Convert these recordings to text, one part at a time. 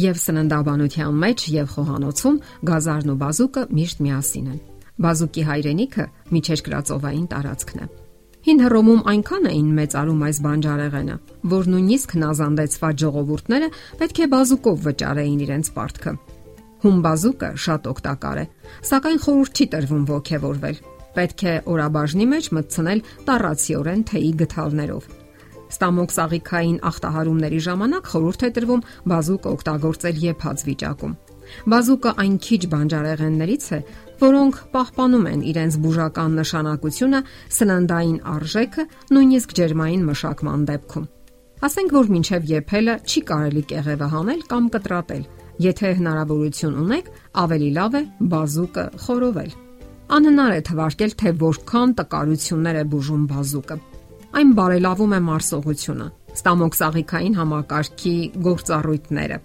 Եվ սննդաբանության մեջ եւ խոհանոցում գազարն ու բազուկը միշտ միասին են։ Բազուկի հայրենիքը միջերկրածովային տարածքն է։ Հին Հռոմում այնքան էին մեծարում այս բանջարեղենը, որ նույնիսկ հնազանդեցված ժողովուրդները պետք է բազուկով վճարեին իրենց պարտքը։ Հում բազուկը շատ օգտակար է, սակայն խորհուրդ չի տրվում ողքեվորվել։ Պետք է օրաբաժնի մեջ մտցնել տարածիորեն թեյի գթալներով Ստամոք սաղիքային ախտահարումների ժամանակ խորհուրդ է տրվում բազուկը օգտագործել եփած վիճակում։ Բազուկը այն քիչ բանջարեղեններից է, որոնք պահպանում են իրենց բուժական նշանակությունը սննդային արժեքը նույնիսկ ջերմային մշակման դեպքում։ Ասենք որ մինչև եփելը չի կարելի կեղևը հանել կամ կտրատել։ Եթե հնարավորություն ունեք, ավելի լավ է բազուկը խորովել։ Անհնար է թվարկել, թե որքան տկարություններ է բուժում բազուկը այն բարելավում է մարսողությունը, ստամոքսաղիքային համակարգի գործառույթները,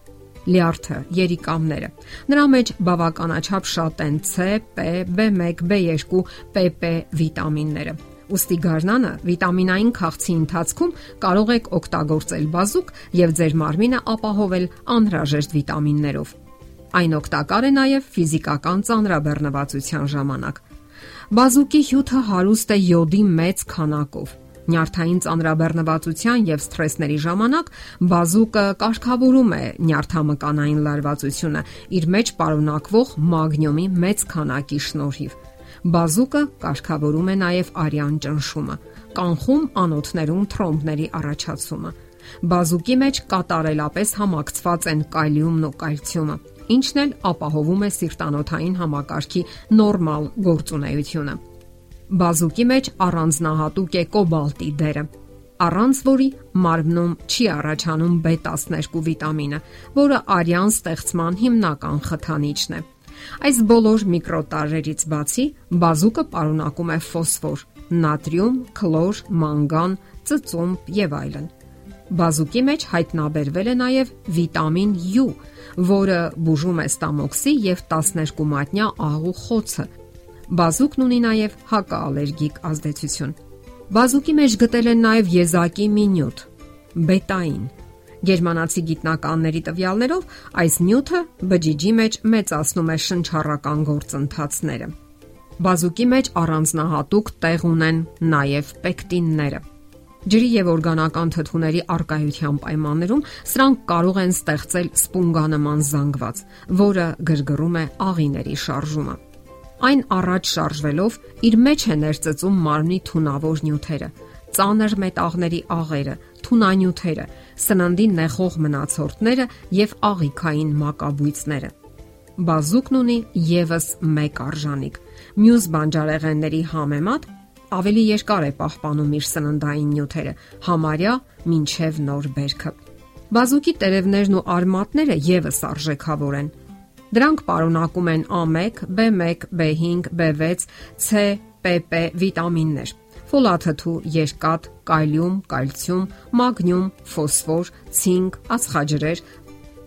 լյարդը, երիկամները։ Նրա մեջ բավականաչափ շատ են C, P, B1, B2, PP վիտամինները։ Ոստի գարնանը վիտամինային քաղցի ընթացքում կարող եք օգտագործել բազուկ եւ ձեր մարմինը ապահովել անհրաժեշտ վիտամիններով։ Այն օգտակար է նաև ֆիզիկական ծանրաբեռնվածության ժամանակ։ Բազուկի հյութը հարուստ է յոդի մեծ քանակով Նյարդային ծանրաբեռնվածության եւ սթրեսների ժամանակ բազուկը կարգավորում է նյարդամկանային լարվածությունը իր մեջ պարունակվող մագնիումի մեծ քանակի շնորհիվ։ Բազուկը կարգավորում է նաև արյան ճնշումը, կանխում անոթներում թրոմբների առաջացումը։ Բազուկի մեջ կատարելապես համակցված են կալիումն ու կալցիումը, ինչն էլ ապահովում է սիրտանոթային համակարգի նորմալ գործունեությունը։ Բազուկի մեջ առանձնահատուկ է կոբալտի դերը, առանց որի մարմնում չի առաջանում B12 վիտամինը, որը արյան ստեղծման հիմնական խթանիչն է։ Այս բոլոր միկրոտարերից բացի բազուկը պարունակում է ֆոսֆոր, նատրիում, քլոր, մանգան, ծծումբ եւ այլն։ Բազուկի մեջ հայտնաբերվել է նաև վիտամին U, որը բուժում է ստամոքսի եւ 12 մատնյա աղու խոցը, Բազուկն ունի նաև հակաալերգիկ ազդեցություն։ Բազուկի մեջ գտել են նաև եզակի մի նյութ՝ բետային։ Գերմանացի գիտնականների տվյալներով այս նյութը բջիջի մեջ մեծացնում է շնչառական գործընթացները։ Բազուկի մեջ առանձնահատուկ տեղ ունեն նաև պեկտինները։ Ջրի եւ օրգանական թթուների արկայության պայմաններում սրանք կարող են ստեղծել սպունգանման զանգված, որը գրգռում է աղիների շարժումը։ Այն առաջ շարժվելով իր մեջ է ներծծում մարմնի թունավոր նյութերը, ծանր մետաղների աղերը, թունանյութերը, սննդի նեղող մնացորդները եւ աղիքային մակաբույծները։ Բազուկն ունի եւս մեկ արժանիք։ Մյուս բանջարեղենների համեմատ ավելի երկար է պահպանում իր սննդային նյութերը, համարյա մինչև նոր բերքը։ Բազուկի տերևներն ու արմատները եւս արժեքավոր են Դրանք պարունակում են A1, B1, B5, B6, C, PP վիտամիններ, ֆոլաթթու, երկաթ, կալիում, կալցիում, մագնիում, ֆոսֆոր, ցինկ, ածխաջրեր,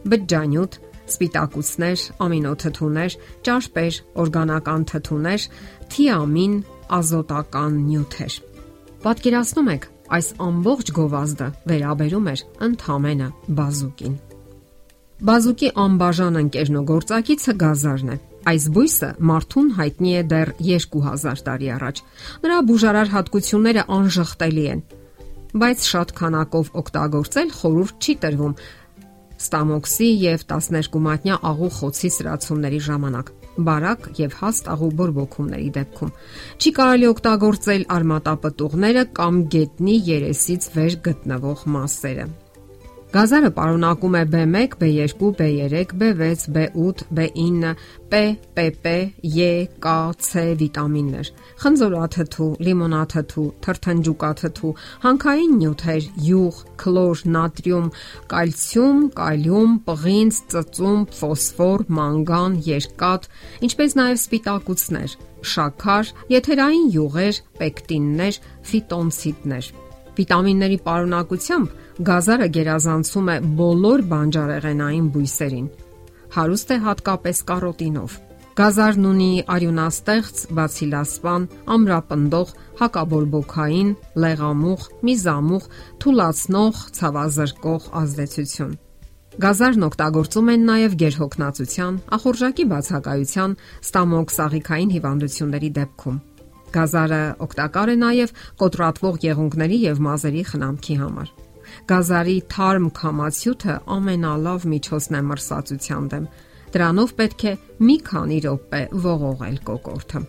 բջջանյութ, սպիտակուցներ, ամինոթթուներ, ճարպեր, օրգանական թթուներ, թիամին, ազոտական նյութեր։ Պատկերացնում եք, այս ամբողջ գովազդը վերաբերում էր ընդհանրապես բազուկին։ Բազուկի անբաժան ընկերն ու գործակիցը գազարն է։ Այս բույսը մարդուն հայտնի է դեռ 2000 տարի առաջ։ Նրա բուժարար հատկությունները անժխտելի են, բայց շատ քանակով օգտագործել խորուրդ չի տրվում ստամոքսի եւ 12 մատնյա աղու խոցի սրացումների ժամանակ բարակ եւ հաստ աղու բորբոքումների դեպքում չի կարելի օգտագործել արմատապտուղները կամ գետնի երեսից վեր գտնվող մասերը Գազարը պարունակում է B1, B2, B3, B6, B8, B9, P, PP, E, K, C վիտամիններ, խնձորաթթու, լիմոնաթթու, թրթնջուկաթթու, հանքային նյութեր, յուղ, քլոր, նատրիում, կալցիում, կալիում, պղինձ, ծծում, ֆոսֆոր, մանգան, երկաթ, ինչպես նաև սպիտակուցներ, շաքար, եթերային յուղեր, պեկտիններ, ֆիտոնցիդներ։ Վիտամինների պարունակությամբ Գազարը գերազանցում է բոլոր բանջարեղենային բույսերին։ Հարուստ է հատկապես կարոտինով։ Գազարն ունի արյունաստեղծ, բացիլասպան, ամրապնդող, հակաբորբոքային, լեղամուղ, միզամուղ, թուլացնող, ցավազրկող ազդեցություն։ Գազարն օգտագործում են նաև գերհոգնածության, ախորժակի բացակայության, ստամոք սաղիքային հիվանդությունների դեպքում։ Գազարը օգտակար է նաև կոտրատվող եղունգների եւ մազերի խնամքի համար։ Գազարի թարմ կամացյութը ամենալավ միջոցն է մրսածության դեմ։ Դրանով պետք է մի քանի րոպե ողողել կոկորտը։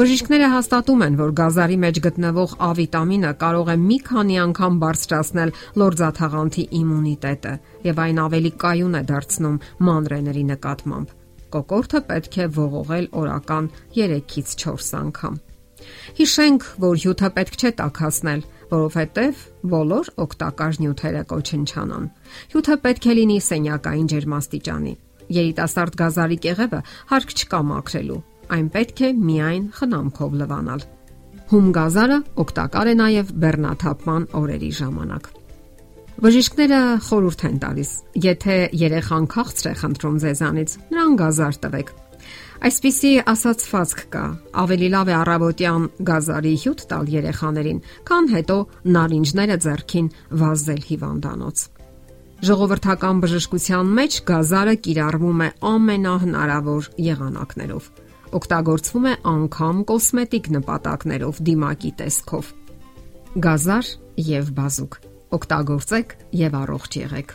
Բժիշկները հաստատում են, որ գազարի մեջ գտնվող A վիտամինը կարող է մի քանի անգամ բարձրացնել լորձաթաղանթի իմունիտետը եւ այն ավելի կայուն է դարձնում մանրեների նկատմամբ։ Կոկորտը պետք է ողողել օրական 3-ից 4 անգամ։ Հիշենք, որ հյութը պետք չէ տաքացնել, որովհետև բոլոր օգտակար նյութերը կոչնչանան։ Հյութը պետք է լինի սենյակային ջերմաստիճանի։ Երիտասարդ գազարի կեղևը հարկ չկա մաքրելու այն պետք է միայն խնամքով լվանալ։ Հում գազարը օգտակար է նաև բեռնաթափման օրերի ժամանակ։ Բժիշկները խորհուրդ են տալիս. եթե երեխան քաղցր է խնդրում ձեզանից, նրան գազար տվեք։ Այսպիսի ասացվածք կա. ավելի լավ է առավոտյան գազարի հյութ տալ երեխաներին, քան հետո նարինջները ձեռքին վազել հիվանդանոց։ Ժողովրդական բժշկության մեջ գազարը կիրառվում է ամենահնարավոր եղանակներով օգտագործվում է անգամ կոսմետիկ նպատակներով դիմակի տեսքով։ Գազար եւ բազուկ օգտագործեք եւ առողջ եղեք։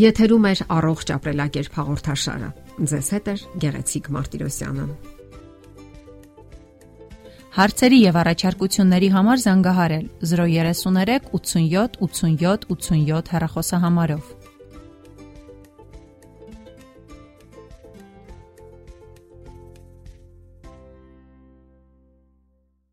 Եթերում է առողջ ապրելակերպ հաղորդաշարը։ Ձեզ հետ է Գեղեցիկ Մարտիրոսյանը։ Հարցերի եւ առաջարկությունների համար զանգահարել 033 87 87 87 հեռախոսահամարով։